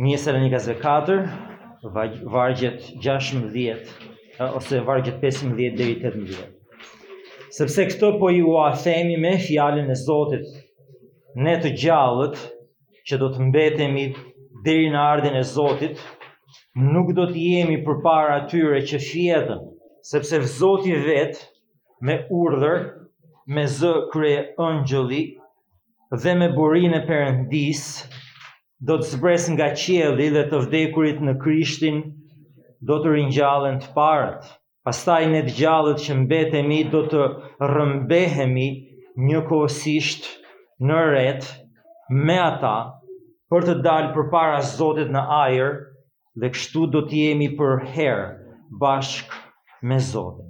Thesalonikasve 4, vargjet 16, ose vargjet 15 dhe 18. Sepse këto po jua themi me fjalën e Zotit, ne të gjallët që do të mbetemi deri në ardhjen e Zotit, nuk do të jemi përpara atyre që fjetën, sepse Zoti vetë me urdhër, me zë kryeengjëlli, dhe me burinë e Perëndisë do të zbresë nga qielli dhe të vdekurit në Krishtin do të ringjallen të parët. Pastaj ne të gjallët që mbetemi do të rrëmbehemi njëkohësisht në retë me ata për të dalë përpara Zotit në ajër dhe kështu do të jemi përherë bashkë me Zotin.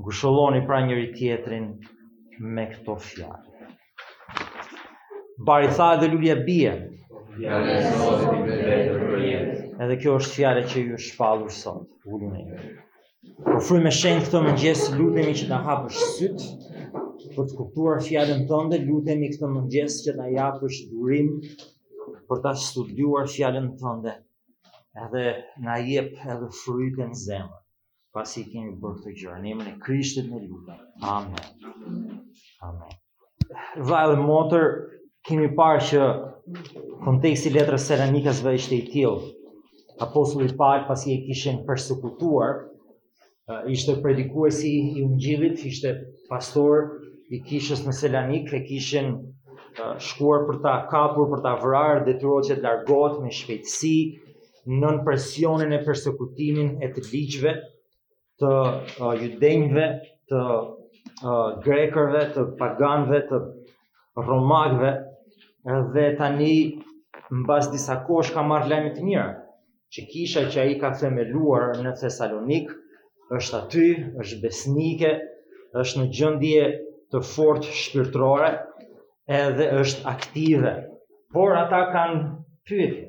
Ngushëlloni pra njëri-tjetrin me këto fjalë. Bari thahet dhe lulja bie. Fjala e Zotit mbetet përjetë. Edhe kjo është fjala që ju është shpallur sot, uluni ju. O Frymë e Shenjtë, këtë mëngjes, lutemi që të na hapësh sytë, për të kuptuar fjalën tënde, lutemi këtë mëngjes që të na japësh durim, për të studiuar fjalën tënde, edhe na jep edhe fryte në zemër. pasi i kemi bërë këto gjëra në emrin e Krishtit ne lutemi. Amen. Amen. Vëlla dhe motër, kemi parë që konteksti i letrës së Selanikasve ishte i tillë. Apostulli Pal pasi e kishin persekutuar, ishte predikuesi i ungjillit, ishte pastor i kishës në Selanik, e kishin shkuar për ta kapur, për ta vrarë, detyrohet që të largohet me shpejtësi, nën presionin e persekutimin e të ligjve të uh, judenjve, të uh, grekërve, të paganve, të romakëve, dhe tani mbas disa kohësh ka marrë lajme të mira që kisha që ai ka themeluar në Thesalonik është aty, është besnike, është në gjendje të fortë shpirtërore, edhe është aktive. Por ata kanë pyetje.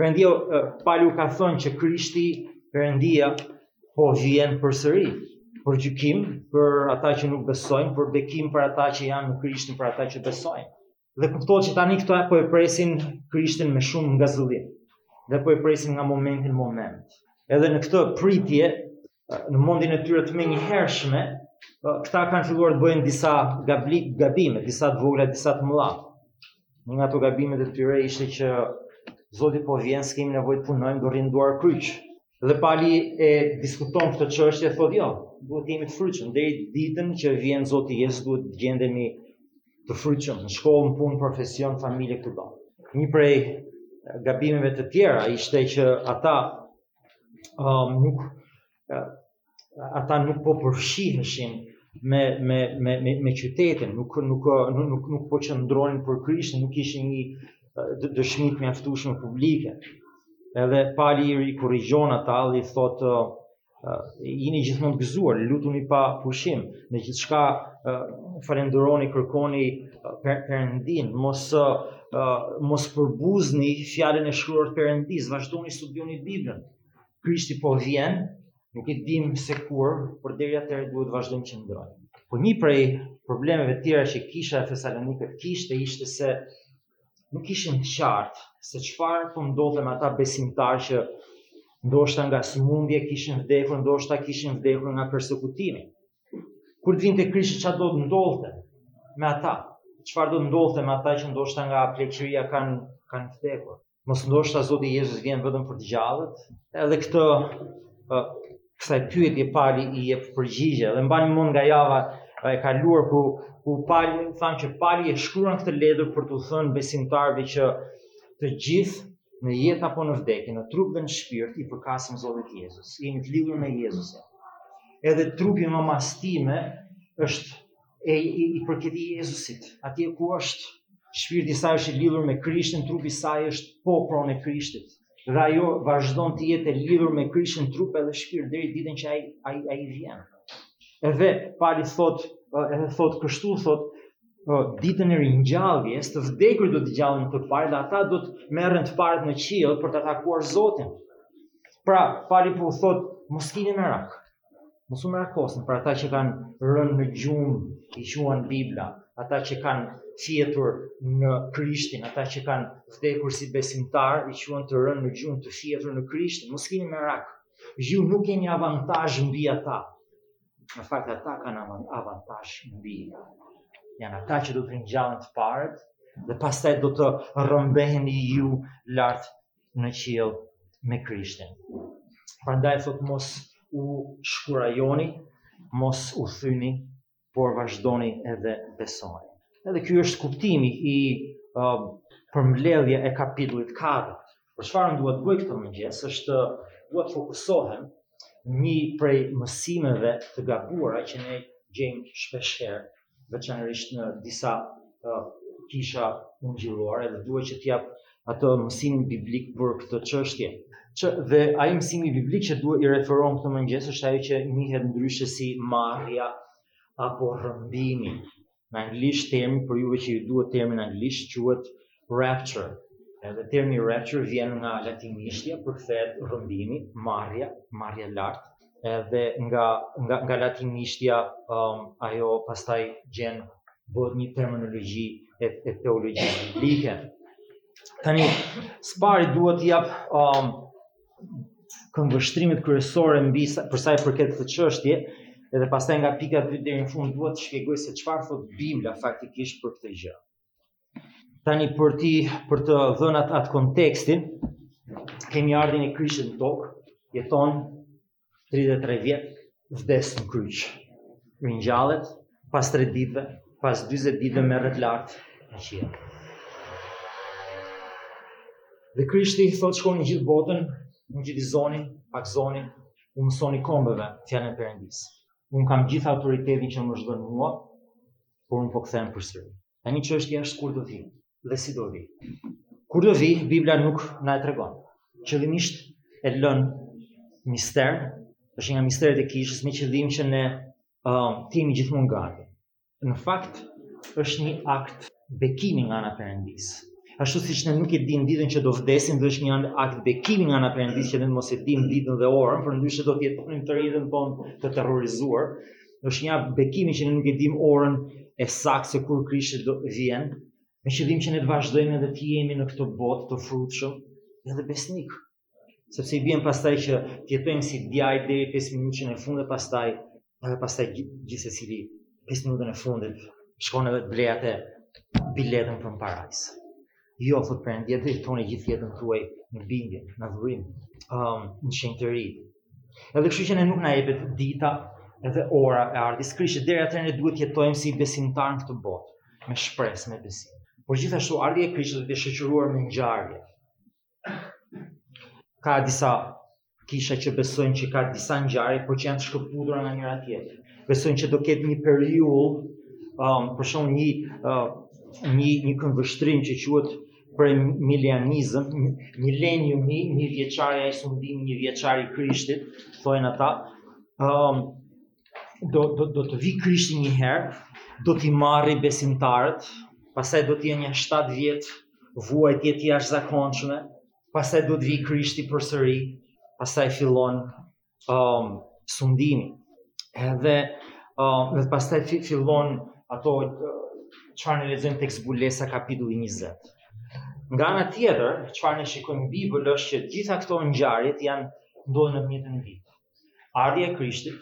Perëndia Pali u ka thënë që Krishti Perëndia po vjen përsëri për gjykim për ata që nuk besojnë, për bekim për ata që janë në Krishtin, për ata që besojnë. Dhe kuptohet që tani këto po e presin Krishtin me shumë ngazëllim. Dhe po e presin nga momenti në moment. Edhe në këtë pritje në mendjen e tyre të menjëhershme, po, këta kanë filluar të bëjnë disa gabli, gabime, disa të vogla, disa të mëdha. Një nga ato gabimet e tyre ishte që Zoti po vjen, s'kemi nevojë të punojmë, do rrimë duarkryq. Dhe Pali e diskuton këtë çështje, thotë jo, duhet të jemi të frytshëm deri ditën që vjen Zoti Jezus, duhet të gjendemi të frytshëm në shkollë, në punë, profesion, familje kudo. Një prej gabimeve të tjera ishte që ata um, nuk ata nuk po përfshiheshin me me me me, me qytetin, nuk nuk nuk nuk, nuk po qëndronin për Krishtin, nuk ishin një dëshmi e mjaftueshme publike. Edhe Pali i rikorrigjon ata dhe i thotë uh, jini gjithmonë të gëzuar, lutuni pa pushim, në gjithçka uh, falënderoni, kërkoni uh, Perëndinë, mos uh, Uh, mos përbuzni fjalën e shkruar të Perëndisë, vazhdoni studioni Biblën. Krishti po vjen, nuk e dimë se kur, por deri atëherë duhet të vazhdojmë të qëndrojmë. Po një prej problemeve tjera që kisha e Thesalonikit kishte ishte se nuk ishin të qartë se çfarë po ndodhte me ata besimtarë që ndoshta nga sëmundje kishin vdekur, ndoshta kishin vdekur nga persekutimi. Kur të vinte Krishti çfarë do të ndodhte me ata? Çfarë do të ndodhte me ata që ndoshta nga pleqëria kanë kanë vdekur? Mos ndoshta Zoti Jezus vjen vetëm për të gjallët? Edhe këtë kësaj pyetje Pali i jep përgjigje dhe mbani mend nga java e kaluar ku ku Pali thamë që Pali e shkruan këtë letër për t'u thënë besimtarëve që të gjithë në jetë apo në vdekje, në trup dhe në shpirt i përkasim Zotit Jezus. Jemi të lidhur me Jezusin. Edhe trupi i mamas time është e, i, i përket Jezusit. Atje ku është shpirti i saj është i lidhur me Krishtin, trupi i saj është po pronë e Krishtit. Dhe ajo vazhdon të jetë e lidhur me Krishtin trup edhe shpirt deri ditën që ai ai ai vjen. Edhe Pali thot, edhe thot kështu thot, Po, ditën e ringjalljes, të vdekurit do të ngjallen të parë dhe ata do të merren të parët në qiell për ta takuar Zotin. Pra, Pali po thot, mos kini merak. Mos u merakosni për ata që kanë rënë në gjumë, i quan Bibla, ata që kanë fjetur në Krishtin, ata që kanë vdekur si besimtarë, i quan të rënë në gjumë të fjetur në Krishtin. Mos kini merak. Ju nuk keni avantazh mbi ata. Në fakt ata kanë avantazh mbi ne. Janë ata që do të ngjallen të parët dhe pastaj do të rrëmbeheni ju lart në qiell me Krishtin. Prandaj thot mos u shkurajoni, mos u thyni, por vazhdoni edhe besoni. Edhe ky është kuptimi i uh, përmbledhja e kapitullit 4 Por çfarë unë dua të bëj këtë mëngjes është dua të fokusohem në një prej mësimeve të gabuara që ne gjejmë shpesh herë, veçanërisht në disa uh, kisha ungjillore dhe dua që të jap atë mësimin biblik për këtë çështje. Edhe ai mësimi biblik që duhet i referohem këtë mëngjes është ajo që njihet ndryshe si marrja apo rrëmbimi. Në anglisht termi për juve që ju duhet termin anglisht quhet rapture. Edhe termi rapture vjen nga latinishtja, përkthehet rrëmbimi, marrja, marrja lart. Edhe nga nga nga latinishtja um, ajo pastaj gjen bëhet një terminologji e, e teologjisë biblike. Tani, së pari duhet të jap um, këndvështrimet kryesore mbi sa për sa i përket kësaj çështje, edhe pastaj nga pika 2 deri në fund duhet të shpjegoj se çfarë thot Bibla faktikisht për këtë gjë. Tani për ti për të dhënë atë, atë kontekstin, kemi ardhjen e Krishtit në tokë, jeton 33 vjet vdes në kryq. Ringjallet pas 3 ditëve, pas 40 ditëve merret lart në qiell. Dhe Krishti thot shkoni në gjithë botën, ungjillizoni, pagëzoni, u mësoni kombeve fjalën e Perëndisë. Unë kam gjithë autoritetin që më është dhënë mua, por unë po kthehem përsëri. Tani çështja është kur do vi dhe si do vi. Kur do vi, Bibla nuk na e tregon. Qëllimisht e lën mister, është nga misteret e kishës me qëllim që ne uh, të jemi gjithmonë gati. Në fakt, është një akt bekimi nga ana Perëndis. Ashtu siç ne nuk e dimë ditën që do vdesim, dhe është një akt bekimi nga ana Perëndis që ne mos e dimë ditën dhe orën, përndryshe do të jetonim të ardhmen tonë të terrorizuar. është një akt bekimi që ne nuk e dim orën e saktë se kur Krishti do të vijë, me qëllim që ne të vazhdojmë edhe të jemi në këtë botë të frutshëm, edhe besnik. Sepse i bie pastaj që të jetojmë si djaj deri 5 minutën e fundit pastaj, edhe pastaj gjithsecili 5 minutën e fundit shkon edhe të blejë atë biletën për në parajsë. Jo, thot Perëndia, do jetoni gjithë jetën tuaj në bindje, në adhurim, um, në shenjtëri. Edhe kështu që ne nuk na jepet dita edhe ora e ardhjes Krishtit, deri atëherë ne duhet të jetojmë si besimtarë në këtë botë, me shpresë, me besim. Por gjithashtu ardhja e Krishtit do të jetë shoqëruar me ngjarje. Ka disa kisha që besojnë që ka disa ngjarje, por që janë të shkëputura nga njëra tjetra. Besojnë që do ketë një periudhë, um, për shkak një uh, një një këndvështrim që quhet premilenizëm, milenium, një mijëvjeçari, ai sundimi njëmijëvjeçar i Krishtit, thonë ata, ëm um, do do do të vi Krishti një herë, do t'i marri besimtarët, pastaj do të jenë 7 vjet vuajtje të jashtëzakonshme, pastaj do të vijë Krishti përsëri, pastaj fillon um, sundimi. Edhe um, dhe pastaj fillon ato çfarë ne lexojmë tek zbulesa kapitulli 20. Nga ana tjetër, çfarë ne shikojmë në Bibël është që gjitha këto ngjarje do të ndodhin në të njëjtën ditë. Ardhja e Krishtit,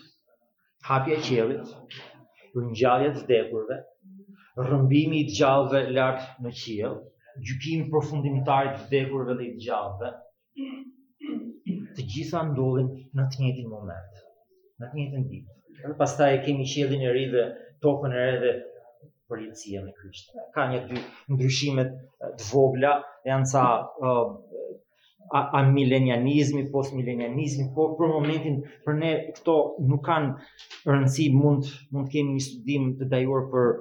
hapja e qiellit, ringjallja e të vdekurve, rrëmbimi i të gjallëve lart në qiell, gjykimi përfundimtar i të vdekurve dhe i të gjallëve, të gjitha ndodhin në të njëjtin moment, në të njëjtën ditë. Dhe pastaj e kemi qiellin e ri dhe tokën e re dhe përjetësia me Krishtin. Ka një dy ndryshime të vogla, janë ca a, amilenianizmi, postmilenianizmi, po për momentin për ne këto nuk kanë rëndësi, mund mund të kemi një studim të detajuar për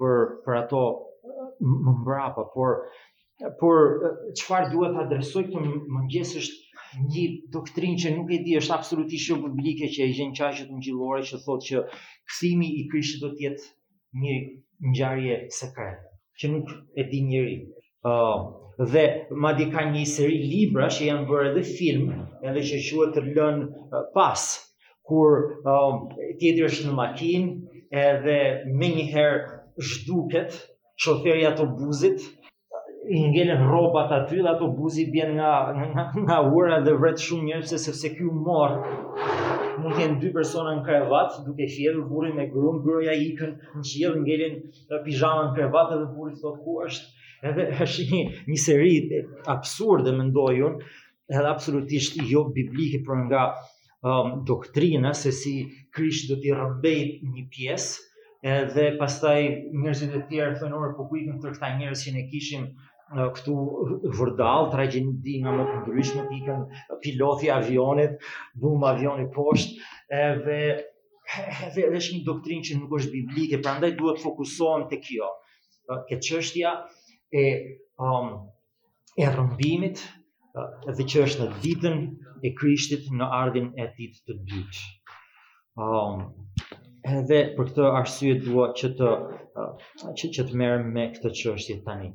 për për ato më mbrapa, por por çfarë duhet të adresoj këtë mëngjes është një doktrinë që nuk e di, është absolutisht jo biblike që e gjen në qarqet ungjillore që thotë që kthimi i Krishtit do të jetë një ngjarje sekrete që nuk e di njeri. Uh, dhe madje ka një seri libra që janë bërë edhe film, edhe që quhet të lënë uh, pas, kur uh, tjetri është në makinë, edhe menjëherë zhduket shoferi i autobusit, i ngelen rrobat aty dhe autobusi bien nga nga, nga ura dhe vret shumë njerëz se sepse ky u mor. Mund të jenë dy persona në krevat duke fjetur burri me gruan, gruaja ikën në qiell ngelen pizhamat në krevat dhe burri thotë ku është. Edhe është një, një seri absurde mendoj unë, edhe absolutisht jo biblike, por nga um, doktrina se si Krishti do t'i rrëmbejë një pjesë, edhe pastaj njerëzit e tjerë thonë ore po ku ikën këta njerëz që ne kishim uh, këtu vërdall tragjedi nga më të ndryshme të ikën piloti i avionit bum avioni poshtë edhe edhe është një doktrinë që nuk është biblike prandaj duhet të fokusohem tek kjo uh, te çështja e um, e rrëmbimit dhe që është në ditën e Krishtit në ardhjen e tij të dytë. Um, edhe për këtë arsye dua që të që, që të merrem me këtë çështje tani.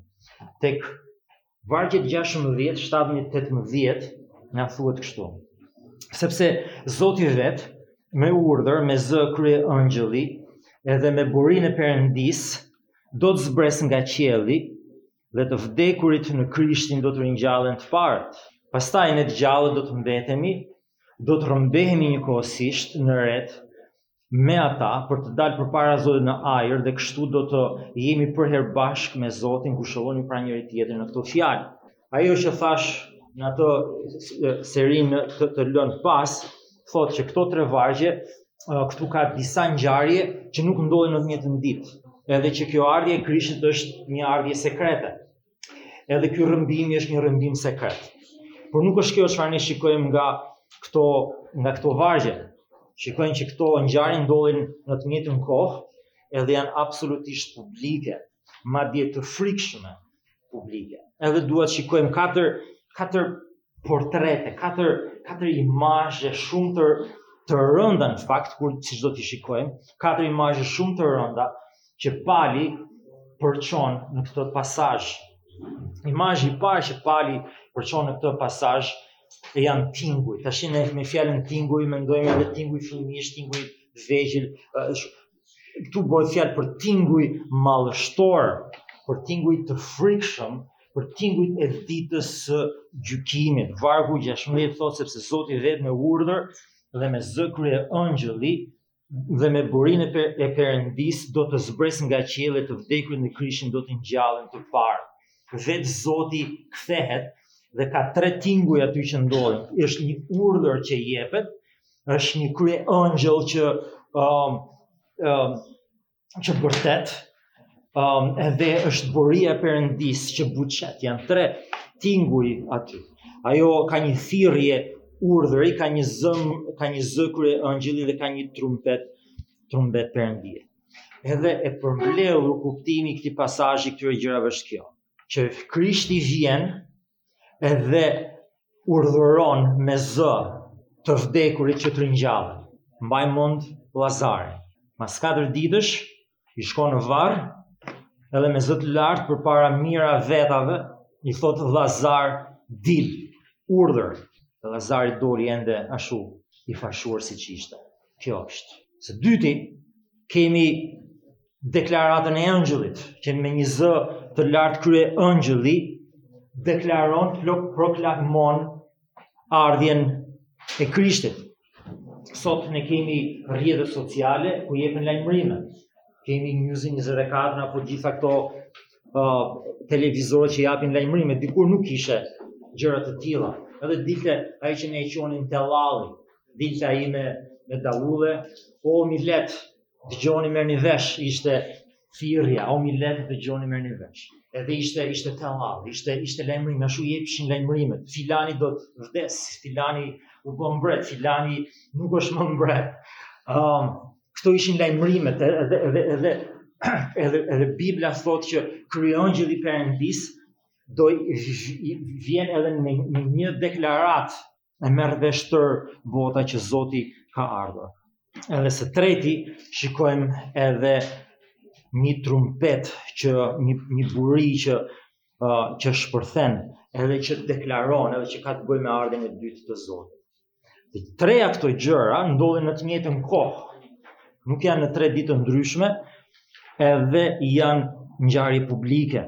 Tek vargjet 16, 17, 18 na thuhet kështu. Sepse Zoti vetë me urdhër, me zë kryeengjëlli, edhe me burinë e Perëndisë do të zbresë nga qielli dhe të vdekurit në Krishtin do të ringjallen të parët. Pastaj ne të gjallët do të mbetemi, do të rrëmbehemi njëkohësisht në retë me ata për të dalë përpara Zotit në ajër dhe kështu do të jemi përherë bashkë me Zotin ngushëlloni pra njëri-tjetrin me këto fjalë. Ajo që thashë në ato seritë të, të lënë pas, thotë që këto tre vargje këtu ka disa ngjarje që nuk ndodhin në të njëjtën ditë. Edhe që kjo ardhje e Krishtit është një ardhje sekrete. Edhe ky rrëmbim është një rrëmbim sekret. Por nuk është kjo çfarë ne shikojmë nga këto nga këto vargje. Shikojmë që këto ngjarje ndodhin në të njëjtën kohë, edhe janë absolutisht publike, madje të frikshme publike. Edhe duhet shikojmë katër katër portrete, katër katër imazhe shumë të të rënda në fakt kur siç do t'i shikojmë, katër imazhe shumë të rënda që Pali përçon në këtë pasazh. Imazhi i parë që Pali përçon në këtë pasazh e janë tinguj. Tashi ne me fjalën tinguj mendojmë edhe tinguj fëmijësh, tinguj vegjël, këtu bëhet fjalë për tinguj madhështorë, për tinguj të frikshëm, për tingujt e ditës së gjykimit. Vargu 16 thotë sepse Zoti vetë me urdhër dhe me zë kryeengjëlli dhe me burinë e, per, e Perëndisë do të zbresë nga qielli të vdekurit në Krishtin do të ngjallen të parë. Vetë Zoti kthehet dhe ka tre tinguj aty që ndodhin. Është një urdhër që jepet është një kryeengjëll që um, um, që bërtet um, edhe është buria e Perëndisë që buçet janë tre tinguj aty ajo ka një thirrje urdhri ka një zë ka një zë kryeengjëlli dhe ka një trumbetë trumbetë Perëndie edhe e përmbledhur kuptimi i këtij pasazhi këtyre gjërave është kjo që Krishti vjen edhe urdhëron me zë të vdekurit që të ringjallen, mbani mend Llazarin. Mas 4 ditësh, i shkon në varr, edhe me zë të lartë përpara mijëra vetave, i thotë Llazar dil, urdhër, dhe Llazari doli ende ashtu, i fashuar siç ishte. Kjo është. Së dyti, kemi deklaratën e engjëllit, që me një zë të lartë kryeengjëlli, deklaron, proklamon ardhjen e Krishtit. Sot ne kemi rrjetet sociale ku jepen lajmërime. Kemi News 24 apo gjitha këto uh, televizorët që japin lajmërime, dikur nuk kishte gjëra të tilla. Edhe dilte ai që ne e quanim tellalli, dilte ai me me daulle, o milet, Dëgjoni merrni vesh, ishte thirrja, o milet, dëgjoni merrni vesh. Edhe ishte, ishte tellall, ishte, ishte lajmërimi, ashtu jepeshin lajmërimet, filani do të vdes, filani u bo mbret, filani nuk është më mbret. Um, këto ishin lajmërimet, edhe, edhe, edhe, edhe, edhe, edhe Bibla thotë që kryeengjëlli i Perëndisë, do vjen edhe në një deklaratë e merr vesh tërë bota që Zoti ka ardhur. Edhe së treti shikojmë edhe një trumpet që një, një buri që uh, që shpërthen edhe që deklaron edhe që ka të bëjë me ardhjen e dytë të Zotit. Të treja këto gjëra ndodhin në të njëjtën kohë. Nuk janë në tre ditë ndryshme, edhe janë ngjarje publike.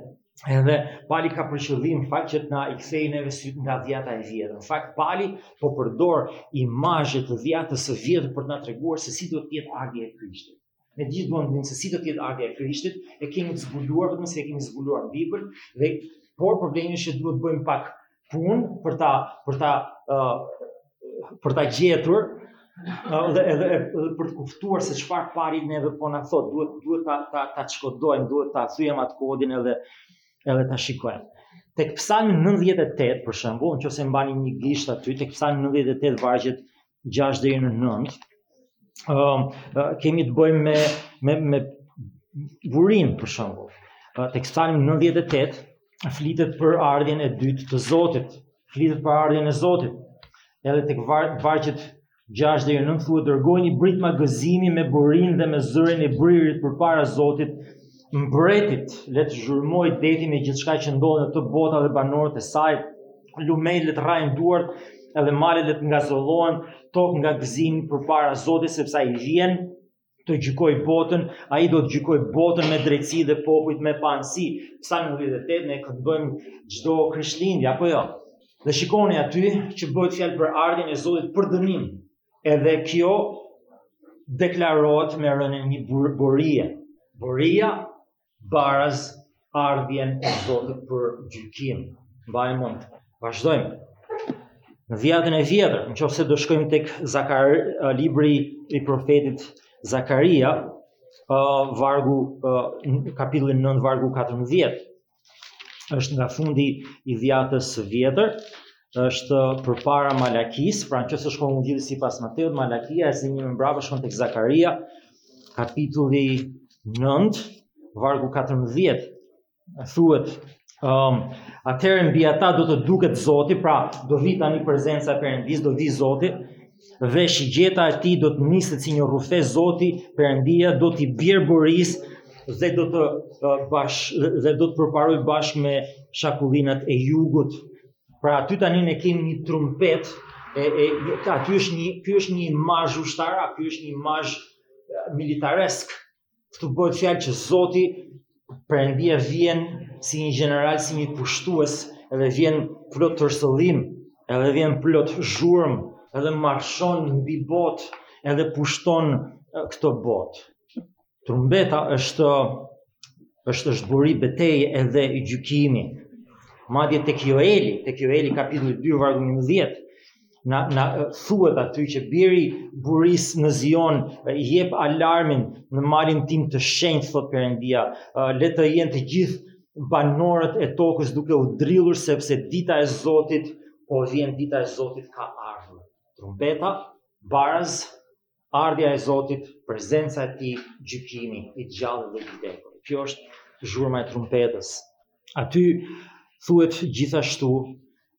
Edhe Pali ka për qëllim fakt që t'na i kthejë neve sytë nga dhjata e vjetër. Në fakt Pali po përdor imazhe të dhjatës së vjetër për të na treguar se si do të jetë ardhja e Krishtit. Ne gjithë duam të dimë se si do të jetë ardhja e Krishtit, e kemi të zbuluar vetëm se e kemi zbuluar në Bibël dhe por problemi është që duhet bëjmë pak punë për ta për ta uh, për ta gjetur dhe edhe edhe për të kuptuar se çfarë Pali neve po na thotë, duhet duhet ta ta ta çkodojmë, duhet ta thyejmë atë kodin edhe edhe ta shikojmë. Tek Psalmi 98 për shembull, nëse mbani një gisht aty tek Psalmi 98 vargjet 6 deri në 9, um, uh, kemi të bëjmë me, me, me burin, për shembull. Uh, tek psalmi 98, flitet për ardhjen e dytë të Zotit, flitet për ardhjen e Zotit. Edhe tek vargjet 6 deri në 9 thuhet dërgojini britma gëzimi me burin dhe me zërin e bririt përpara Zotit Mbretit, le të zhurmojë deti me gjithçka që ndodhet në të, bota dhe banorët e saj, lumenjtë le të rrahin duart edhe malet le të ngazëllohen tok nga gëzimi përpara Zotit sepse ai vjen të gjykojë botën, ai do të gjykojë botën me drejtësi dhe popujt me paanësi. Psalmi që ne këndojmë çdo Krishtlindje, apo jo? Dhe shikoni aty që bëhet fjalë për ardhjen e Zotit për dënim, edhe kjo deklarohet me rënien e një burie. Buria baraz ardhja e Zotit për gjykim. Mbaje mend. Vazhdojmë. Në Dhjatën e vjetër, në qoftë se do shkojmë tek Zakar, libri i profetit Zakaria, vargu, kapitulli 9, vargu 14, është nga fundi i dhjatës së vjetër, është përpara Malakisë, pra në qoftë se shkoni Ungjilli sipas Mateut, Malakia edhe një më mbrapa shkon te Zakaria, kapitulli 9, vargu 14, thuhet, um, atëherë mbi ata do të duket Zoti, pra do vijë tani prezenca e Perëndisë, do vijë Zoti, dhe shigjeta e tij do të niset si një rrufe Zoti Perëndia do t'i bjerë borisë dhe do të bash dhe do të përparojë bashkë me shakullinat e jugut. Pra aty tani ne kemi një trumpetë e e aty është një ky është një imazh ushtarak, ky është një imazh militaresk Këtu bëhet fjalë që Zoti Perëndia vjen si një gjeneral, si një pushtues, edhe vjen plot tërsëllim, edhe vjen plot zhurmë, edhe marshon mbi botë, edhe pushton këtë botë. Trumbeta është është është buri betejë edhe i gjykimi. Madje tek Joeli, tek Joeli kapitulli 2 vargu 11, na na thuhet aty që bjeri burisë në Zion jep alarmin në malin tim të shenjtë thotë Perëndia le të jenë të gjithë banorët e tokës duke u dridhur sepse dita e Zotit po vjen dita e Zotit ka ardhur trumpeta baraz Ardhja e Zotit, prezenca e tij, gjykimi i gjallë dhe i vdekur. Kjo është zhurma e trumpetës. Aty thuhet gjithashtu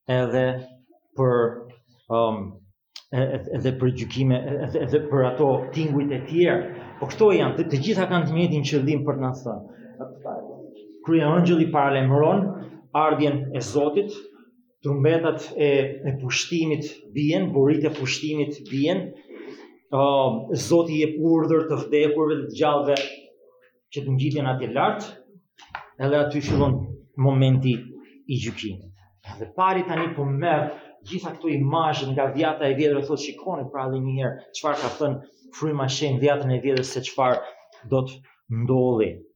edhe për um, edhe për gjykime, edhe, edhe për ato tingujt e tjerë. Po këto janë, të, të gjitha kanë të njëjtin qëllim për të na thënë. Kryeengjëlli paralajmëron ardhjen e Zotit, Trumbetat e, e pushtimit bien, buritë e pushtimit bien, uh, Zoti jep urdhër të vdekurve dhe të gjallëve që të ngjiten atje lart, edhe aty fillon momenti i gjykimit. Dhe Pali tani po merr gjitha këto imazhe nga dhjata e vjetër, thotë shikoni pra edhe një herë çfarë ka thënë Fryma e Shenjtë në dhjatën e vjetër se çfarë do të ndodhë.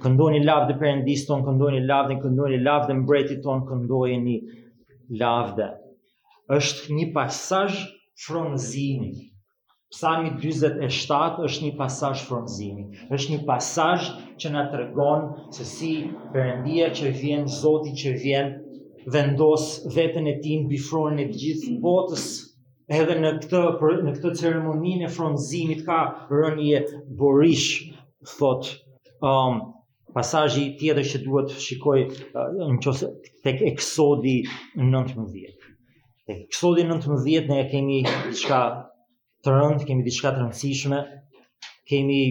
Këndoni lavde Perëndisë tonë, këndoni lavde, këndoni lavde mbretit tonë, këndojeni lavde. Është një pasazh fronzimi. Psalmi 47 është një pasazh fronzimi. Është një pasazh që na tregon se si Perëndia që vjen, Zoti që vjen, vendos veten e tij mbi fronin e gjithë botës Edhe në këtë për, në këtë ceremoninë e fronzimit ka rënie borish, thotë um, pasazhi tjetër që duhet të shikoj uh, në qoftë se tek Eksodi 19. Tek Eksodi 19 ne kemi diçka të rëndë, kemi diçka të rëndësishme, kemi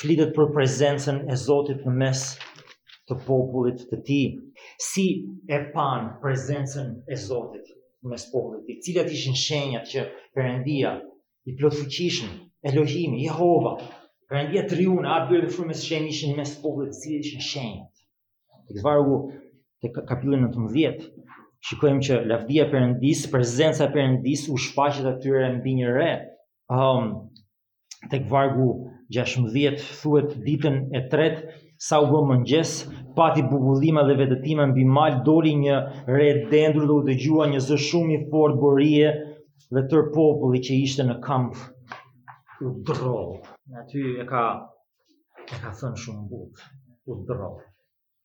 flitet për prezencën e Zotit në mes të popullit të tij. Si e panë prezencën e Zotit në mes popullit të ti? Cilat ishin shenjat që Perëndia i plotfuqishëm, Elohimi, Jehova, Perëndia triunë, atë bërë dhe fërë mes shenjë ishin në mes popullit, cilat ishin shenjat? Tek vargu, te kapitulli nëntëmbëdhjetë, shikojmë që lavdia e Perëndisë, prezenca e Perëndisë u shfaqet atyre mbi një re, um, tek vargu 16 thuhet ditën e tretë sa u bë mëngjes, pati bubullima dhe vetëtima mbi mal doli një re e dendur dhe u dëgjua një zë shumë i fortë borie dhe tërë populli që ishte në kamp u drodh. Aty e ka e ka thënë shumë butë. U drodh.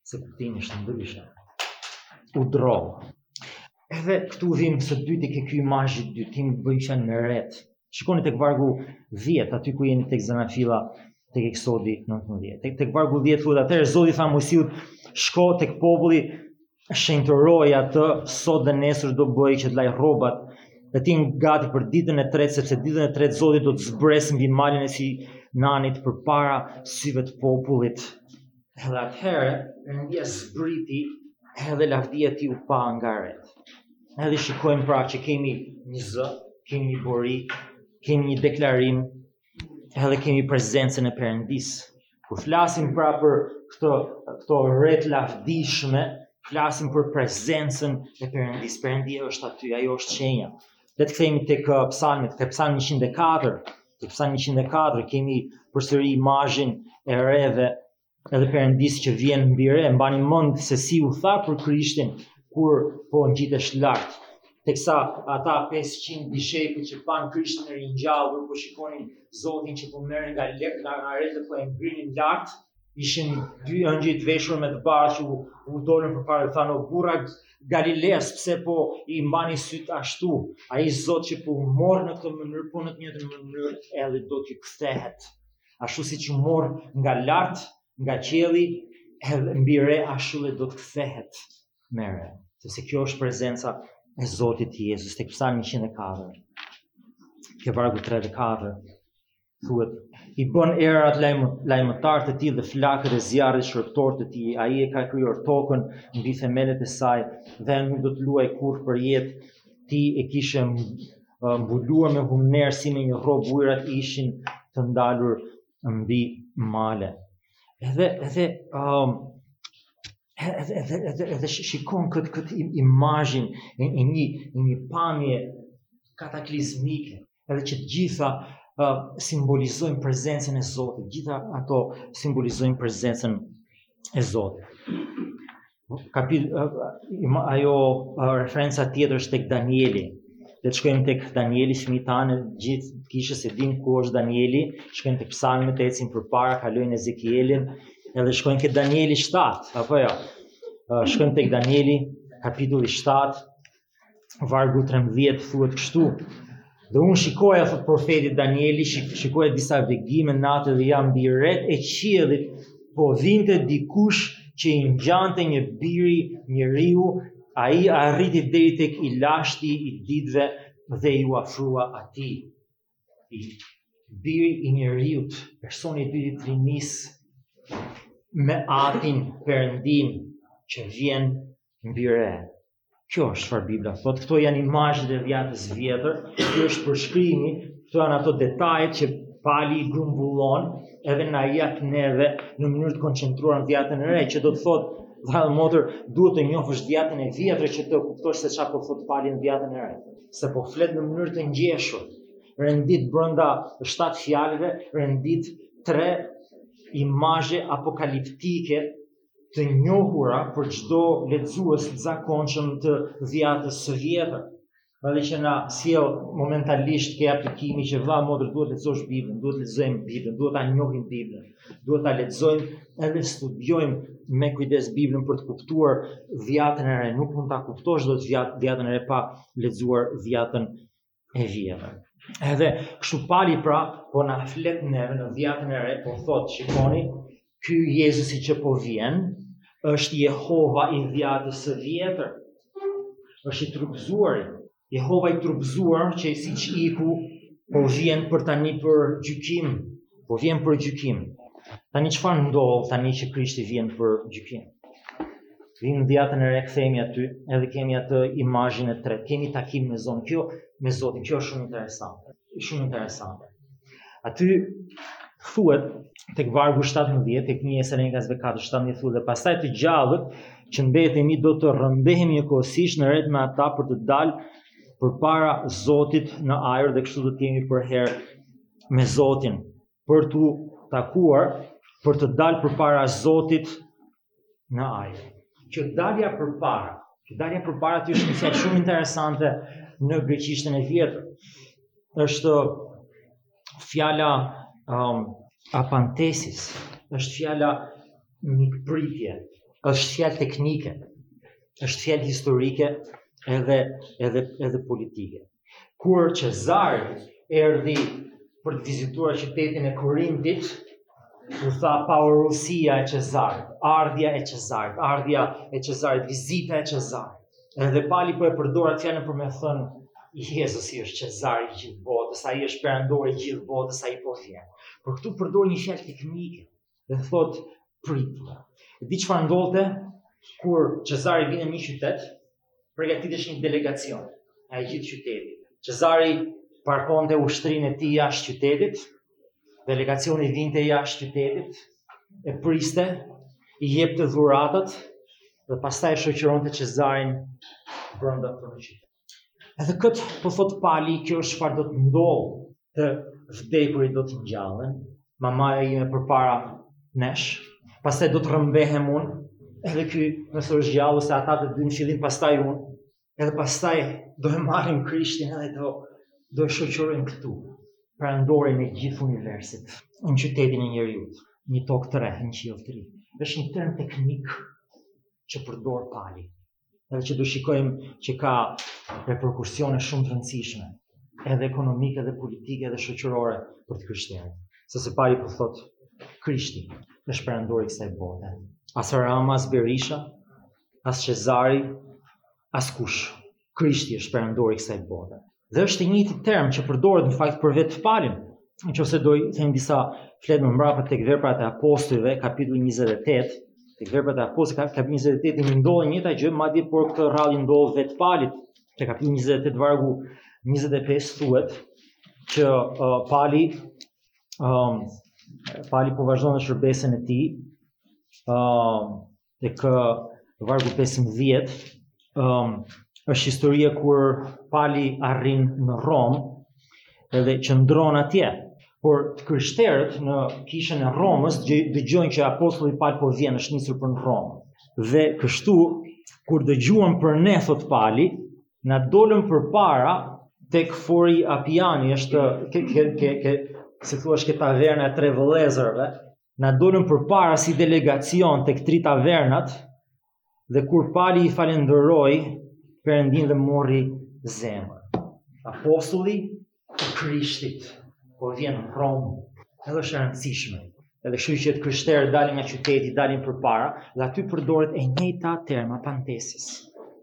se kuptimi është ndryshe. U drodh. Edhe këtu vijmë së dyti te ky imazh i dytë, që bën fjalë me retë. Shikoni tek vargu 10, aty ku jeni tek Zanafilla, tek Eksodi 19. Tek tek vargu 10 thotë atëherë Zoti i tha Moisiut, shko tek populli shenjtëroje atë sot dhe nesër dhe bëj që të lajë rrobat dhe të jetë gati për ditën e tretë sepse ditën e tretë Zoti do të zbresë mbi malin e Sinait përpara syve të popullit Edhe atëherë, Perëndia zbriti edhe lavdia e tij u pa nga retë. Edhe shikojmë pra që kemi një zë, kemi një bori, kemi një deklarim, edhe kemi prezencën e Perëndisë. Kur flasim pra për këto këto re të lavdishme, flasim për prezencën e Perëndisë. Perëndia është aty, ajo është shenja. Le të kthehemi tek uh, Psalmet, tek Psalmi 104. Tek Psalmi 104 kemi përsëri imazhin e reve edhe Perëndisë që vjen mbi re, mbani mend se si u tha për Krishtin kur po ngjitej lart. Teksa ata 500 dishepuj që panë Krishtin e ringjallur po shikonin Zotin që po merrej nga lek nga nga retë po e ngrinin lart, ishin dy engjëj të veshur me të bardhë që u, u dolën përpara, u thanë, o burra galileas, pse po i mbani sytë ashtu, ai Zot që po u mor në këtë mënyrë, po në të njëjtën mënyrë, edhe do t'ju kthehet, ashtu siç u mor nga lart, nga qielli, edhe mbi re, ashtu dhe do të kthehet, me re, sepse kjo është prezenca e Zotit Jezus, tek Psalmi 104, ke vargu 3 dhe 4, thuhet i bën erat lajmë lajmëtarë të tij dhe flakët e zjarrit shërbëtorë të tij ai e ka krijuar tokën mbi themelet e saj dhe nuk do të luajë kurrë përjetë ti e kishe mbuluar me humnerë si me një rrobë ujërat ishin të ndalur mbi male edhe edhe um, edhe edhe edhe, edhe shikon këtë këtë imazhin e një një pamjeje kataklizmike edhe që të gjitha uh, simbolizojnë prezencën e Zotit, gjitha ato simbolizojnë prezencën e Zotit. Kapit, uh, ajo uh, referenca tjetër është tek Danieli, Le të shkojmë tek Danieli Shpejt tani, gjithë kisha e dimë ku është Danieli, shkojmë tek Psalmet, ecim përpara, kalojmë Ezekielin, edhe shkojmë tek Danieli 7, apo jo. Shkojmë tek Danieli kapitulli 7, vargu 13 thuhet kështu. Dhe unë shikoja, thotë profeti Danieli, shikoja disa vegime nate dhe ja mbi retë e qiellit, po vinte dikush që i ngjante një biri njeriu, ai arriti deri tek i lashti i ditëve dhe iu afrua atij. Biri i njeriut, personi i dytë i trinisë, me atin Perëndi që vjen mbi re. Kjo është çfarë Bibla thotë. Këto janë imazhet e dhjatës së vjetër. Ky është përshkrimi, këto janë ato detajet që pali i grumbullon edhe na jep neve në mënyrë të koncentruar në dhjatën e re, që do të thotë vëlla e motër, duhet të njohësh dhjatën e vjetër që të kuptosh se çfarë po thotë pali në dhjatën e re. Se po flet në mënyrë të ngjeshur. Rendit brenda shtatë fjalëve, rendit tre imazhe apokaliptike të njohura për çdo lexues të zakonshëm të dhjatës së vjetër. Edhe që na sjell momentalisht ke aplikimi që vëlla motër duhet të lexosh Biblën, duhet të lexojmë Biblën, duhet ta njohim Biblën, duhet ta lexojmë edhe studiojmë me kujdes Biblën për të kuptuar dhjatën e re. Nuk mund ta kuptosh dot dhjatën e re pa lexuar dhjatën e vjetër. Edhe kështu pali pra, po na flet neve në dhjatën e re, po thot, shikoni, ky Jezusi që po vjen, është Jehova i dhjatës së vjetër, është i trupëzuar, Jehova i trupëzuar që siç iku, po vjen për tani për gjykim, po vjen për gjykim. Tani çfarë ndodh, tani që Krishti vjen për gjykim. Vijmë në dhjatën e re, kthehemi aty, edhe kemi atë imazhin e tretë, kemi takim me zonë, kjo me zotin, kjo është shumë interesante, shumë interesante. Aty thuhet, tek vargu 17, tek 1 e Selanikasve 4, 17 thuhet, dhe pastaj të gjallët, që mbetemi do të rrëmbehemi njëkohësisht në retë me ata për të dalë përpara Zotit në ajër dhe kështu do të jemi përherë me Zotin për të takuar për të dalë përpara Zotit në ajër. Kjo dalja përpara, kjo dalja përpara është një fjalë shumë interesante në greqishten e vjetër. është fjala um, apantesis, është fjala mikpritje, është fjalë teknike, është fjalë historike edhe, edhe, edhe politike. Kur Cezari erdhi për të vizituar qytetin e Korintit, u tha parusia e Cezarit, ardhja e Cezarit, ardhja e Cezarit, vizita e Cezarit. Edhe Pali po e përdor atë fjalën për me thënë Jezusi është Cezari i gjithë botës, ai është perandori i gjithë botës, ai po vjen. Por këtu përdor një fjalë teknike, dhe thotë prit. E di çfarë ndodhte kur Cezari vinte në një qytet, përgatitesh një delegacion nga i gjithë qyteti. Cezari parkonte ushtrinë e tij jashtë qytetit, delegacioni vinte jashtë qytetit, e priste, i jepte dhuratat dhe pastaj shoqëronte Cezarin brenda për në qytet. Edhe këtë po thotë Pali kjo është çfarë do të ndodhë të vdekurit do të ngjallen, mamaja ime përpara nesh, pastaj do të rrëmbehem unë, edhe ky nëse është gjallë se ata të dy në fillim pastaj unë, edhe pastaj do e marrim Krishtin edhe do do e shoqërojmë këtu, perandorin e gjithë universit, në qytetin e njeriut, një tokë të re, një qiell të ri. Është një term teknik që përdor Pali. edhe që do shikojmë që ka reperkusione shumë të rëndësishme, edhe ekonomike, edhe politike, edhe shoqërore për të krishterë. Se se Pali po thotë Krishti është perandori i kësaj bote. As Rama, as Berisha, as Cezari, askush. Krishti është perandori i kësaj bote. Dhe është i njëjti term që përdoret në fakt për vetë Palin. Në qoftë se do ikim disa fletë më mbrapa tek veprat e apostujve, kapitulli 28, tek veprat e apostujve, kapitulli 28 ndodh e njëjta gjë, madje por këtë radhë i ndodh vetë Palit. Te kapitulli 28 vargu 25 thuhet që uh, Pali um, Pali po vazhdonte shërbesën e tij. Um, tek vargu 15, um, është historia kur Pali arrin në Romë edhe qëndron atje. Por të krishterët në kishën e Romës dëgjojnë që apostulli Pali po vjen është nisur për në Romë. Dhe kështu, kur dëgjuan për ne, thotë Pali, na dolën përpara tek Fori Apiani është ke, ke, ke, ke, si thua është ke taverna e tre vëllezërve, Na dolën përpara si delegacion tek tri tavernat dhe kur Pali i falënderoi Perëndinë dhe mori zemër. Apostulli i Krishtit po vjen në Romë, edhe është e rëndësishme. Edhe kështu që të krishterë dalin nga qyteti, dalin përpara dhe aty përdoret i njëjti term apantesis.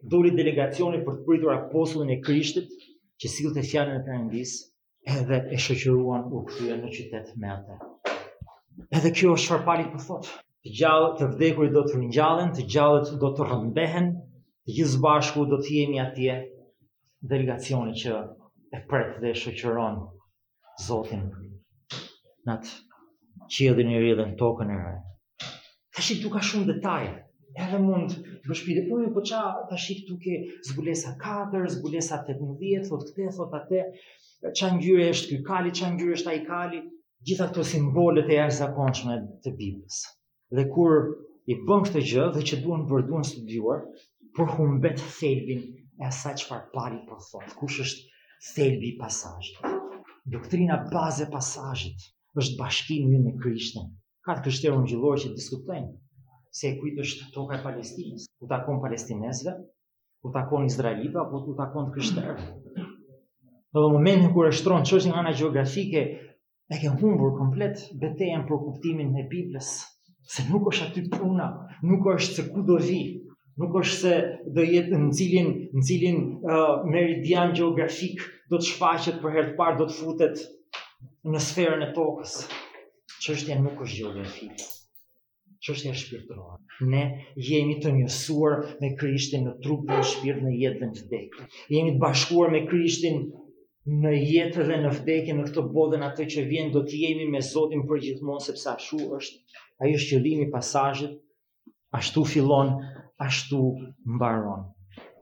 Doli delegacioni për të pritur apostullin e Krishtit që sillte fjalën e Perëndisë edhe e shoqëruan u kthyen në qytet me atë. Edhe kjo është çfarë Pali po thotë. Të gjallët, të vdekurit do të ringjallen, të gjallët do të rrëmbehen, të gjithë së bashku do të jemi atje delegacioni që e pret dhe e shoqëron Zotin në atë qiellin e ri dhe në tokën e re. Tashi këtu ka shumë detaje, edhe mund të bësh pyetje, po jo po ça tashi këtu ke Zbulesa 4, Zbulesa 18, thotë këtë, thotë atë, ça ngjyre është ky kali, ça ngjyre është ai kali, gjitha këto simbolet e jashtëzakonshme të Biblës. Dhe kur i bën këto gjë, dhe që duhen, po duhen studiuar, por humbet thelbin e asaj çfarë Pali po thotë, kush është thelbi i pasazhit. Doktrina bazë e pasazhit është bashkimi me Krishtin, Ka të krishterë ungjillorë që diskutojnë se e kujt është toka e Palestinës, u takon palestinezëve, u takon izraelitëve, apo u takon të krishterëve. Edhe momentin kur e shtron çështjen nga ana gjeografike, e ke humbur komplet betejën për kuptimin e Biblës, se nuk është aty puna, nuk është se ku do vijë, nuk është se do jetë në cilin, në cilin uh, meridian gjeografik do të shfaqet për herë të parë, do të futet në sferën e tokës. Çështja nuk është gjeografike. Çështja është shpirtërore. Ne jemi të njësuar me Krishtin në trup dhe në shpirt në jetë dhe në vdekje. Jemi të bashkuar me Krishtin në jetë dhe në vdekje në këtë botë dhe në atë që vjen do të jemi me Zotin përgjithmonë sepse ashtu është. Ai është qëllimi i pasazhit Ashtu fillon, ashtu mbaron.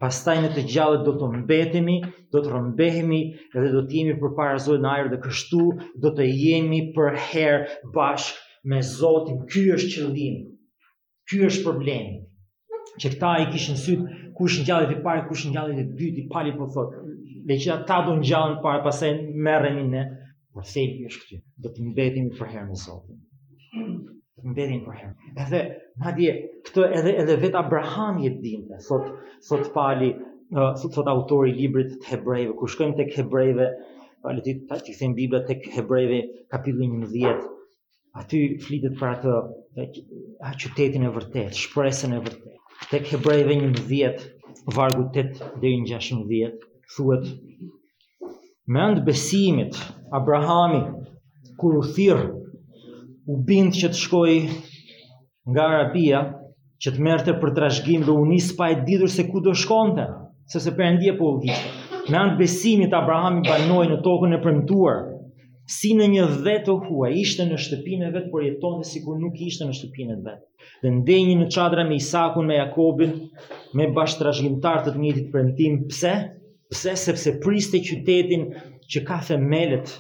Pastaj ne të gjallët që do të mbetemi, do të rrëmbehemi dhe do të jemi përpara Zotit në ajër dhe kështu do të jemi përherë bashkë me Zotin. Ky është qëllimi. Ky është problemi. Që këta i kishin sytë kush ngjallet i pari, kush ngjallet i dyti, Pali po thotë. Dhe që ata do ngjallen para, pastaj merremi ne. Por thelbi është këtu. Do të mbetemi përherë me Zotin. Do të mbetemi përherë. Edhe madje këtë edhe edhe vetë Abrahami e dinte, thotë thotë Pali, thotë thotë autori i librit të Hebrejve, kur shkojmë tek Hebrejve, pa le t'i, t'i kthejmë Biblat tek Hebrejve kapitulli 11, Aty flitet për atë a qytetin e vërtetë, shpresën e vërtetë. Tek Hebrenjve njëmbëdhjetë, vargu 8 deri në gjashtëmbëdhjetë, thuhet, me anë të besimit, Abrahami, kur u thirr, u bind që të shkojë nga Arabia që të merrte për trashëgim dhe u nis pa e ditur se ku do shkonte, sepse Perëndia po udhëhiqte. Me anë të besimit Abrahami banoi në tokën e premtuar, si në një dhe të huaj, ishte në shtëpinë e vet, por jetonte sikur nuk ishte në shtëpinë e vet. Dhe ndenji në çadra me Isakun, me Jakobin, me bashkëtrashëgimtar të të njëjtit premtim. Pse? Pse? Sepse priste qytetin që ka themelet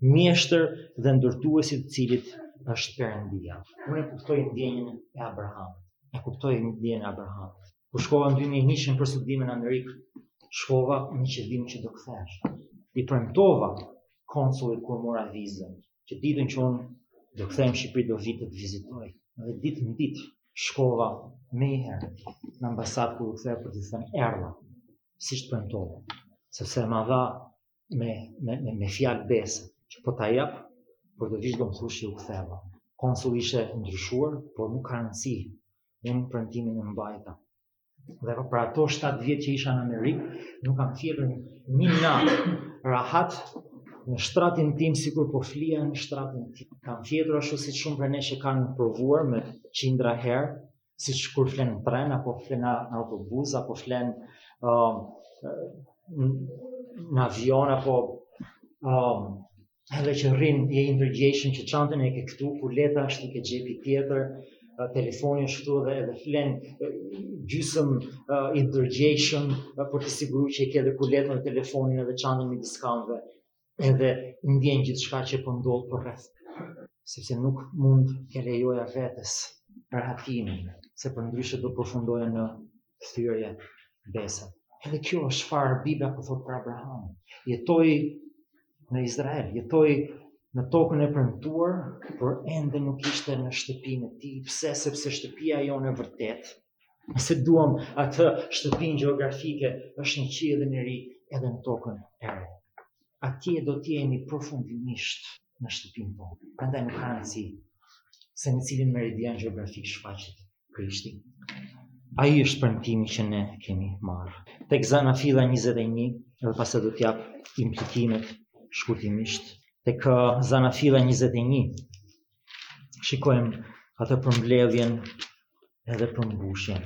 mjeshtër dhe ndërtuesi të cilit është Perëndia. Unë e kuptoj ndjenjën e Abrahamit. E kuptoj ndjenjën e Abrahamit. Kur shkova në 2001 për studim në Amerikë, shkova me qëllim që do kthehesh. I premtova konsullit kur mora vizën, që ditën që unë do kthehem në Shqipëri do vij të të vizitoj. Dhe ditën e dytë shkova menjëherë në ambasadë kur u ktheva për të thënë erdha, siç të premtova, sepse ma dha me me me, me fjalë besë që po ta jap, por do vish do më thuash u ktheva. Konsulli ishte ndryshuar, por nuk ka rëndësi. Unë premtimin e mbajta. Dhe për ato 7 vjet që isha në Amerikë, nuk kam fjetur një natë rahat në shtratin tim sikur po flija në shtratin tim. Kam fjetur ashtu si shumë prej nesh që kanë provuar me qindra herë, siç kur flen në tren, apo flen në autobus, apo flen uh, në avion, apo uh, edhe që rrin je i ndërgjegjshëm që çantën e ke këtu, kuleta është te xhepi tjetër, telefoni është këtu dhe edhe flen gjysëm uh, i ndërgjegjshëm uh, për t'u siguru që e ke edhe kuletën dhe telefonin edhe çantën me diskantëve. edhe ndjen gjithçka që po ndodh përreth, sepse nuk mund t'i lejoja vetes rehatimin, se përndryshe do përfundoja në thyrje bese. Edhe kjo është çfarë Bibla po thotë për Abrahamin. Jetoi në Izrael, jetoi në tokën e premtuar, por ende nuk ishte në shtëpinë e tij. Pse? Sepse shtëpia jonë e vërtetë Nëse duam atë shtëpinë gjeografike, është në qiellin e ri edhe në tokën e re. Atje do të jemi përfundimisht në shtëpinë tonë. Prandaj nuk ka rëndësi se në cilin meridian gjeografik shfaqet Krishti. Ai është premtimi që ne kemi marrë. Tek Zanafilla 21, edhe pastaj do të jap implikimet shkurtimisht. Tek uh, Zanafilla 21, shikojmë atë përmbledhjen edhe përmbushjen.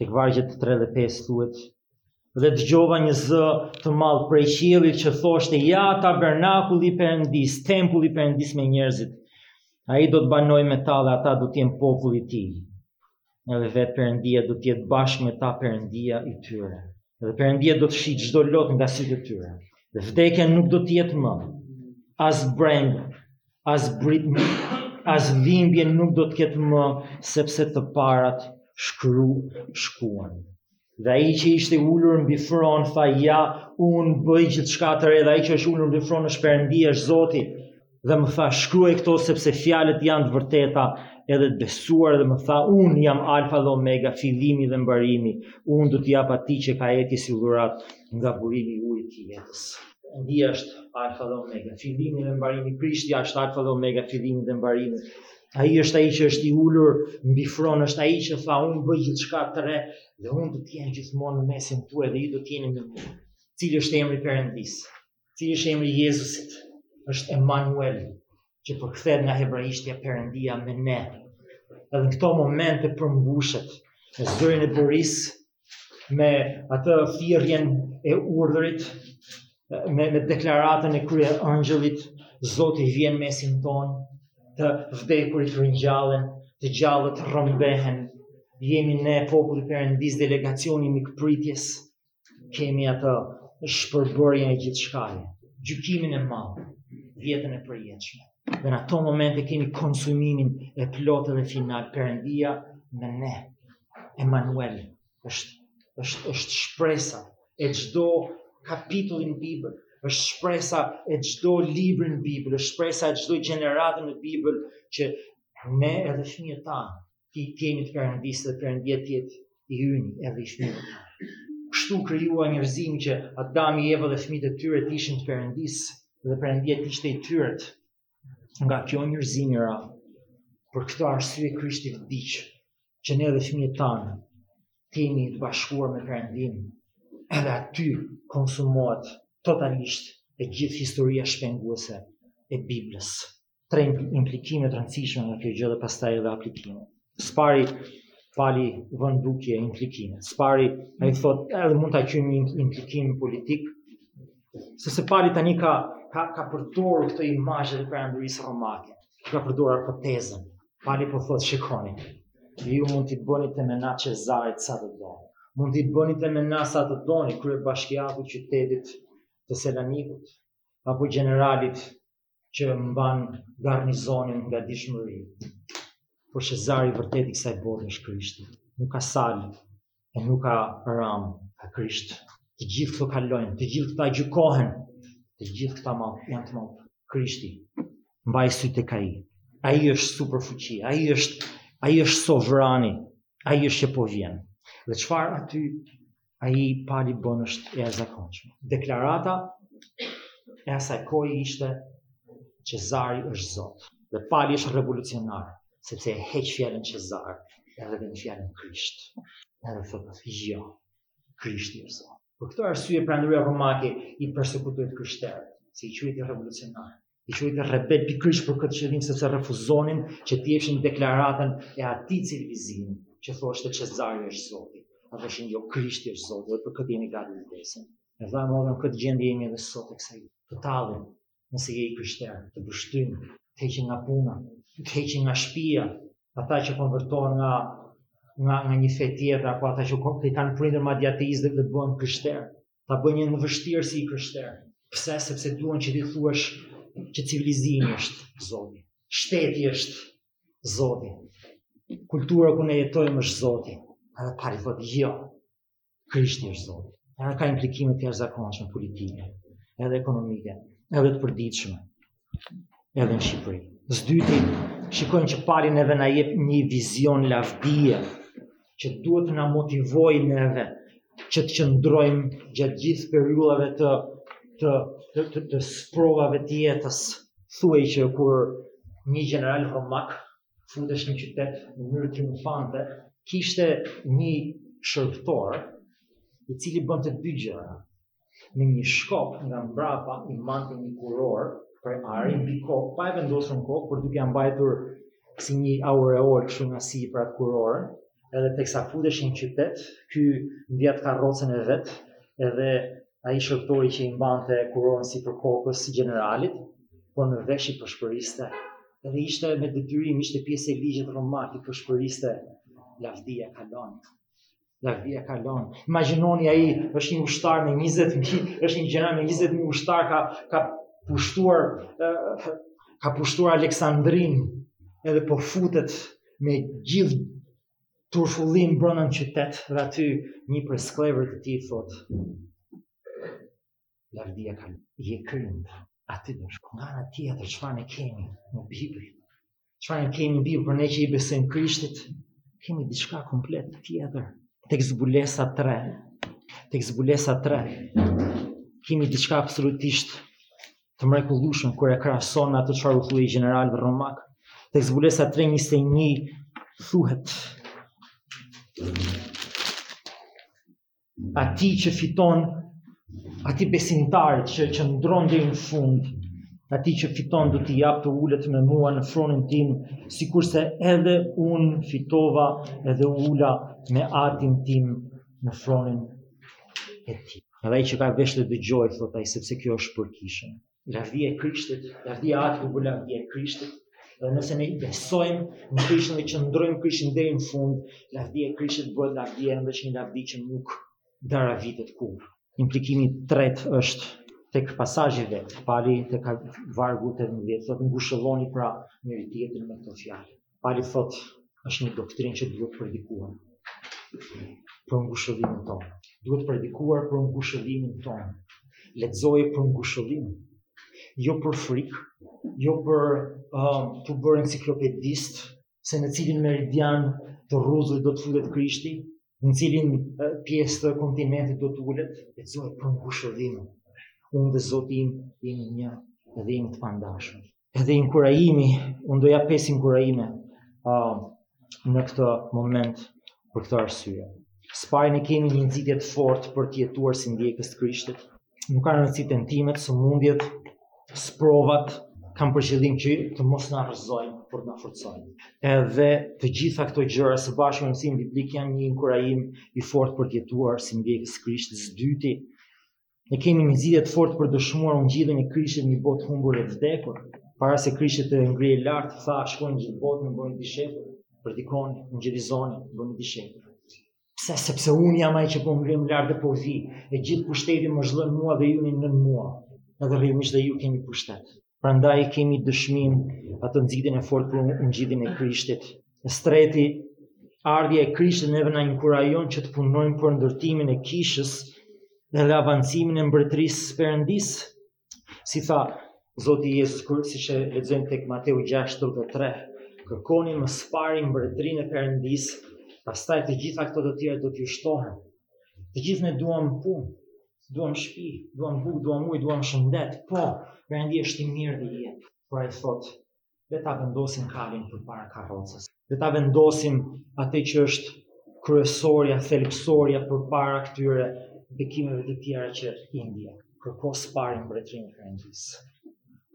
Tek vargjet 3 dhe 5 thuhet dhe dëgjova një zë të madh prej qiellit që thoshte ja tabernakulli i Perëndisë, tempulli i Perëndisë me njerëzit. Ai do të banojë me ta dhe ata do të jenë populli i tij. edhe vetë Perëndia do të jetë bashkë me ta Perëndia i tyre. Dhe Perëndia do të fshijë çdo lot nga sytë e tyre. Dhe vdekja nuk do të jetë më. As brengë, as britmë, as dhimbje nuk do të ketë më sepse të parat shkru shkuan. Dhe ai që ishte ulur mbi fron tha ja unë bëj gjithçka të re dhe ai që është ulur mbi fron është Perëndi është Zoti dhe më tha shkruaj këto sepse fjalët janë të vërteta edhe të besuar dhe më tha unë jam alfa dhe omega fillimi dhe mbarimi unë do t'i jap atij që ka etje si dhuratë nga burimi i ujit të jetës Perëndia është alfa dhe omega fillimi dhe mbarimi Krishti është alfa dhe omega fillimi dhe mbarimi Ai është ai që është i ulur mbi fron, është ai që tha unë bëj gjithçka të re dhe unë do të jem gjithmonë në mesin tuaj dhe ju do të jeni me mua. Cili është emri i Perëndisë? Cili është emri i Jezusit? Është Emanuel, që përkthehet nga hebraishtja Perëndia me ne. Edhe në këto momente përmbushet me zërin e borisë, me atë thirrjen e urdhrit me me deklaratën e kryeengjëllit Zoti vjen mesin tonë të vdekurit ringjallen të gjallët rrëmbehen jemi ne populli i perëndisë delegacioni i mikpritjes kemi atë shpërbërjen e gjithçkaje gjykimin e madh jetën e përjetshme dhe në ato momente kemi konsumimin e plotë dhe final perëndia me ne Emanuel është është është shpresa e çdo kapitulli në Bibël, është shpresa e çdo libri në Bibël, është shpresa e çdo gjenerate në Bibël që ne edhe fëmijët tanë të jemi të perëndisë dhe perëndia të jetë i yni edhe i fëmijëve. Kështu u krijua njerëzimi që Adami, Eva dhe fëmijët e tyre të ishin të perëndisë dhe perëndia të ishte i tyre. nga kjo njerëzimi ra. Për këtë arsye Krishti vdiq, që ne dhe fëmijët tanë të jemi të bashkuar me Perëndinë. Edhe aty konsumohet totalisht e gjithë historia shpenguese e Biblës. Tre implikime të rëndësishme nga kjo gjë dhe pastaj edhe aplikime. Së pari Pali vë në dukje implikime. Së pari ai thotë edhe mund ta quajmë një implikim politik sepse Pali tani ka ka ka përdorur këtë imazh të perandorisë romake. Ka përdorur atë tezën. Pali po thotë shikoni. Ju mund t'i bëni temena Cezarit sa të doni. Mund t'i bëni temena sa të doni kryebashkiakut të qytetit të Selanikut apo gjeneralit që mban garnizonin nga dishmëri. Por Cezari i vërtetë i kësaj bote është Krishti. Nuk ka Saul, e nuk ka Romë, ka Krisht. Të gjithë këto kalojnë, të gjithë këta gjykohen, të gjithë këta ma, janë të mëdhenj. Krishti, mbaj sytë tek ai. Ai është superfuqi, ai është, ai është sovrani, ai është që po vjen. Dhe çfarë aty ai pali bën është e jashtëzakonshme. Deklarata e asaj kohë ishte Cezari është zot dhe pali është revolucionar, sepse e heq fjalën Cezar edhe vë fjalën krisht edhe thotë jo krishti është zot për këtë arsye perandoria romake i persekutoi të krishterët se i quajti revolucionar i quajti rebelë pikërisht për këtë qëllim sepse refuzonin që të jepshin deklaratën e atij civilizimi që thoshte Cezari është Zoti, ata thoshin jo Krishti është Zoti, dhe për këtë jemi gati të vdesim. Edhe madje në këtë gjendje jemi edhe sot e kësaj dite, të tallin, nëse je i krishterë, të pështyjnë, të heqin nga puna, të heqin nga shpia, ata që konvertohen nga nga nga një fe tjetër apo ata që kanë kanë prindër madje ateistë dhe ti bëhesh i krishterë. ta bëjnë jetën e vështirë si i krishterë. Pse? Sepse duan që ti të thuash që civilizimi është Zoti. Shteti është Zoti. Kultura ku ne jetojmë është Zoti. Edhe Pali thotë, jo, Krishti është Zoti. Edhe ka implikime të jashtëzakonshme politike, edhe ekonomike, edhe të përditshme. edhe në Shqipëri. Së dyti, shikojmë që pali neve na jep një vizion lavdie, që duhet të na motivojë neve, që të qëndrojmë gjatë gjithë periudhave të, të, të, të, të sprovave të jetës. Thuhet që kur një gjeneral romak futej në qytet në mënyrë triumfante, kishte një shërbëtor i cili bënte dy gjëra. me një shkop nga mbrapa i mbante një kurorë prej ari mbi kokë, pa e vendosur në kokë, por duke ia mbajtur si një aureolë kështu nga sipër atë kurorë, edhe teksa futeshin në qytet, ky ngiste karrocën e vet, edhe ai shërbëtori që i mbante kurorën sipër kokës së gjeneralit, por në vesh i pëshpëriste. Edhe ishte me detyrim, ishte pjesë e ligjit romak, i pëshpëriste lavdia kalon. Lavdia kalon. Imagjinoni ai është një ushtar me 20 mijë, është një gjeneral me 20 mijë ushtarë ka ka pushtuar ka pushtuar Aleksandrinë edhe po futet me gjithë turfullim brenda në qytet dhe aty një prej skllevërve të tij thotë Lavdia ka një krim. A ti do shkosh nga ana tjetër, çfarë ne kemi në Bibël? Çfarë ne kemi në Bibël për ne që i besojmë Krishtit? Kemi diçka komplet tjetër. Tek zbulesa 3. Tek zbulesa 3. Kemi diçka absolutisht të mrekullueshme kur e krahason atë çfarë u thuhej gjeneralëve romak. Tek zbulesa 3:21 thuhet atij që fiton, atij besimtari që qëndron deri në fund, atij që fiton do t'i jap të ulet me mua në fronin tim, sikurse edhe unë fitova edhe u ula me atin tim në fronin e tij. Edhe ai që ka vesh të dëgjojë, thotë ai, sepse kjo është për kishën. lavdia e Krishtit, lavdia e Atit u bë lavdia e Krishtit. Dhe nëse ne besojmë në Krishtin dhe qëndrojmë në Krishtin deri në fund, lavdia e Krishtit bëhet lavdia jonë, një lavdi që nuk do të venitet kurrë. Implikimi i tretë është tek pasazhi vetë, Pali tek vargu 18, thotë ngushëlloni pra njëri tjetrin me këto fjalë. Pali thotë, është një doktrinë që duhet predikuar për ngushëllimin tonë. Duhet predikuar për ngushëllimin tonë. Lexoje për ngushëllim, jo për frikë, jo për uh, t'u bërë enciklopedist, se në cilin meridian të rruzullit do të futet Krishti, në cilin uh, pjesë të kontinentit do të ulet, lexoje për ngushëllimin. Unë dhe Zoti im jemi një dhe jemi të pandashëm. Edhe inkurajimi, unë doja pesë inkurajime uh, në këtë moment për këtë arsye. Së pari ne kemi një nxitje të fortë për të jetuar si ndjekës të Krishtit. Nuk kanë rëndësi tentimet, sëmundjet, sprovat, kanë për qëllim që të mos na rrëzojnë, por të na forcojnë. Edhe të gjitha këto gjëra së bashku me mësimin biblik janë një inkurajim i fortë për të jetuar si ndjekës të Krishtit. Së dyti. Ne kemi një nxitje të fortë për të dëshmuar ungjillin e Krishtit në një botë të humbur dhe të vdekur. Para se Krishti të ngrihej lart, tha, shkoni në gjithë botën, bëni dishepuj, predikoni, ungjillizoni, bëni dishepuj. Pse? Sepse unë jam ai që po ngrihem lart dhe po vij, i gjithë pushteti më është dhënë mua dhe ju jeni në mua. Edhe rrjedhimisht dhe ju keni pushtet. Prandaj kemi dëshminë, atë nxitjen e fortë për ungjillin e Krishtit. Së treti, ardhja e Krishtit neve na inkurajon që të punojmë për ndërtimin e kishës dhe dhe avancimin e mbretërisë së Perëndisë. Si tha Zoti Jezus kur siç e lexojmë tek Mateu 6:33, kërkoni më së pari mbretërinë e Perëndisë, pastaj të gjitha këto të tjera do t'ju shtohen. Të gjithë ne duam punë. duam shpi, duam bukë, duam ujë, duam shëndet, po, Perëndia është i mirë dhe i jep, por ai thotë, le ta vendosim kalin përpara karrocës, le ta vendosim atë që është kryesorja, thelbësorja përpara këtyre bekimeve të tjera që i ndjen, kërko së pari mbretërinë e Perëndisë.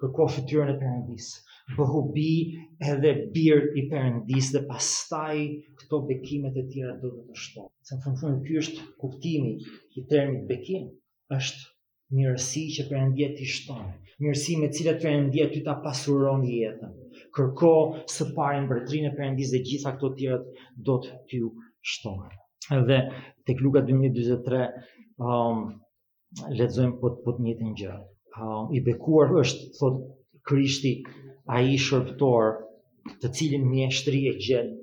kërko fytyrën e Perëndisë, bëhu bijë edhe bir i Perëndisë dhe pastaj këto bekimet e tjera do të të shtohen. Se në fund të fundit ky është kuptimi i termit bekim, është mirësi që Perëndia t'i shton, mirësi me të cilat Perëndia ty ta pasuron jetën. Kërko së pari mbretërinë e Perëndisë dhe gjitha këto tjerat do të t'ju shtohen. Edhe tek Luka 2023, um, lexojmë po po të njëjtën gjë. Um, I bekuar është thotë Krishti ai shërbëtor të cilin mjeshtri e gjen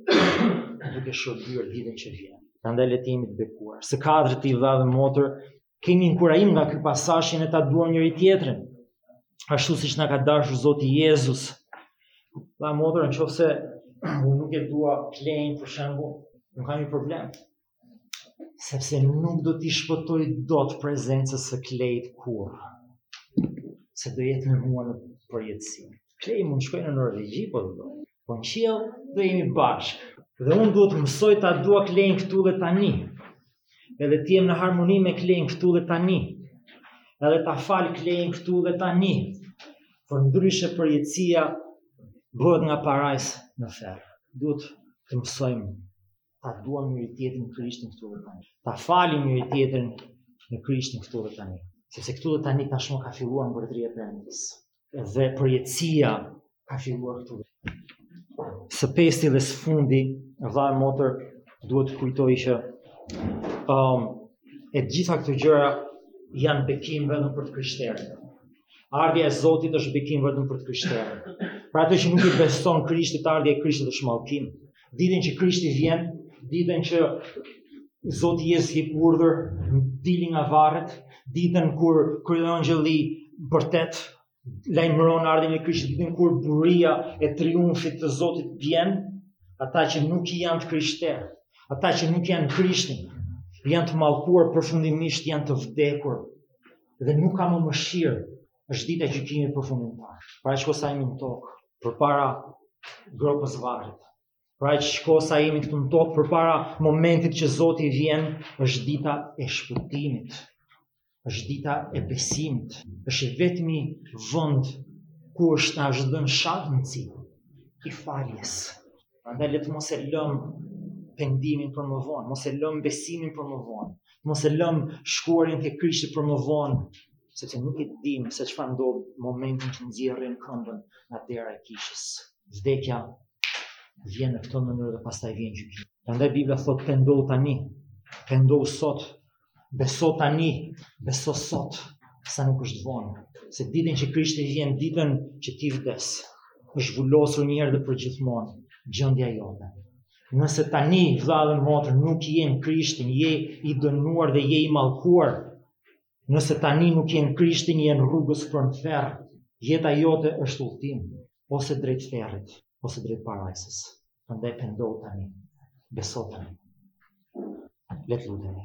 duke shërbyer ditën që vjen. Prandaj le të jemi të bekuar. Së katërti vëlla dhe motër, kemi inkurajim nga ky pasazh ne ta duam njëri-tjetrin. Ashtu siç na ka dashur Zoti Jezus. Vëlla, motër, nëse unë nuk e dua Klejn për shembull, unë kam një problem. sepse nuk do t'i shpëtoj dot prezencës së Klejt kurrë, se do jetë me mua në përjetësi. Klej mund shkojë në Norvegji, po do dojë. Po në qiell, do jemi bashkë. Dhe unë duhet të mësoj ta dua Klejn këtu dhe tani. Edhe të jem në harmoni me Klejn këtu dhe tani. Edhe ta fal Klejn këtu dhe tani. Por ndryshe përjetësia bëhet nga parajsë në ferr. Duhet të mësojmë ta duam njëri-tjetrin në Krishtin këtu dhe tani. Ta falim njëri-tjetrin në Krishtin këtu dhe tani. Sepse këtu dhe tani tashmë ka filluar mbretëria e Perëndisë. Dhe përjetësia ka filluar këtu. Së pesti dhe së fundi, vla e motër, duhet të kujtoj që um, të gjitha këto gjëra janë bekim vetëm për të krishterët. Ardhja e Zotit është bekim vetëm për të krishterët. Për atë që nuk i beson Krishtit, ardhja e Krishtit është mallkim. Ditën që Krishti vjen, ditën që Zoti Jezus jep urdhër dilni nga varret, ditën kur kryeengjëlli bërtet, lajmëron ardhjen e Krishtit, ditën kur buria e triumfit të Zotit vjen, ata që nuk janë të krishterë, ata që nuk janë në Krishtin, janë të mallkuar përfundimisht, janë të vdekur dhe nuk ka më mëshirë është dita e gjykimit përfundimtar. Pra çka sa jemi në tokë përpara gropës së varrit. Pra çka sa jemi këtu në tokë përpara momentit që Zoti vjen, është dita e shpëtimit. Është dita e besimit. Është i vetmi vend ku është, na është dhënë shansi i faljes. Andaj le të mos e lëm pendimin për më vonë, mos e lëm besimin për më vonë, mos e lëm shkuarjen te Krishti për më vonë, sepse nuk e dimë se çfarë ndodh në momentin që nxjerrim këmbën nga dera e kishës. Vdekja vjen në këtë mënyrë dhe pastaj vjen gjykimi. Prandaj Bibla thotë pendohu tani, pendohu sot, beso tani, beso sot, sa nuk është vonë. Se ditën që Krishti vjen, ditën që ti vdes, është vulosur një herë dhe përgjithmonë gjendja jote. Nëse tani vëlla dhe motër nuk je në Krishtin, je i dënuar dhe je i mallkuar, Nëse tani nuk je në Krishtin, je rrugës për në ferr. Jeta jote është udhëtim ose drejt ferrit, ose drejt parajsës. Prandaj pendohu tani. Beso tani. Le të lutemi.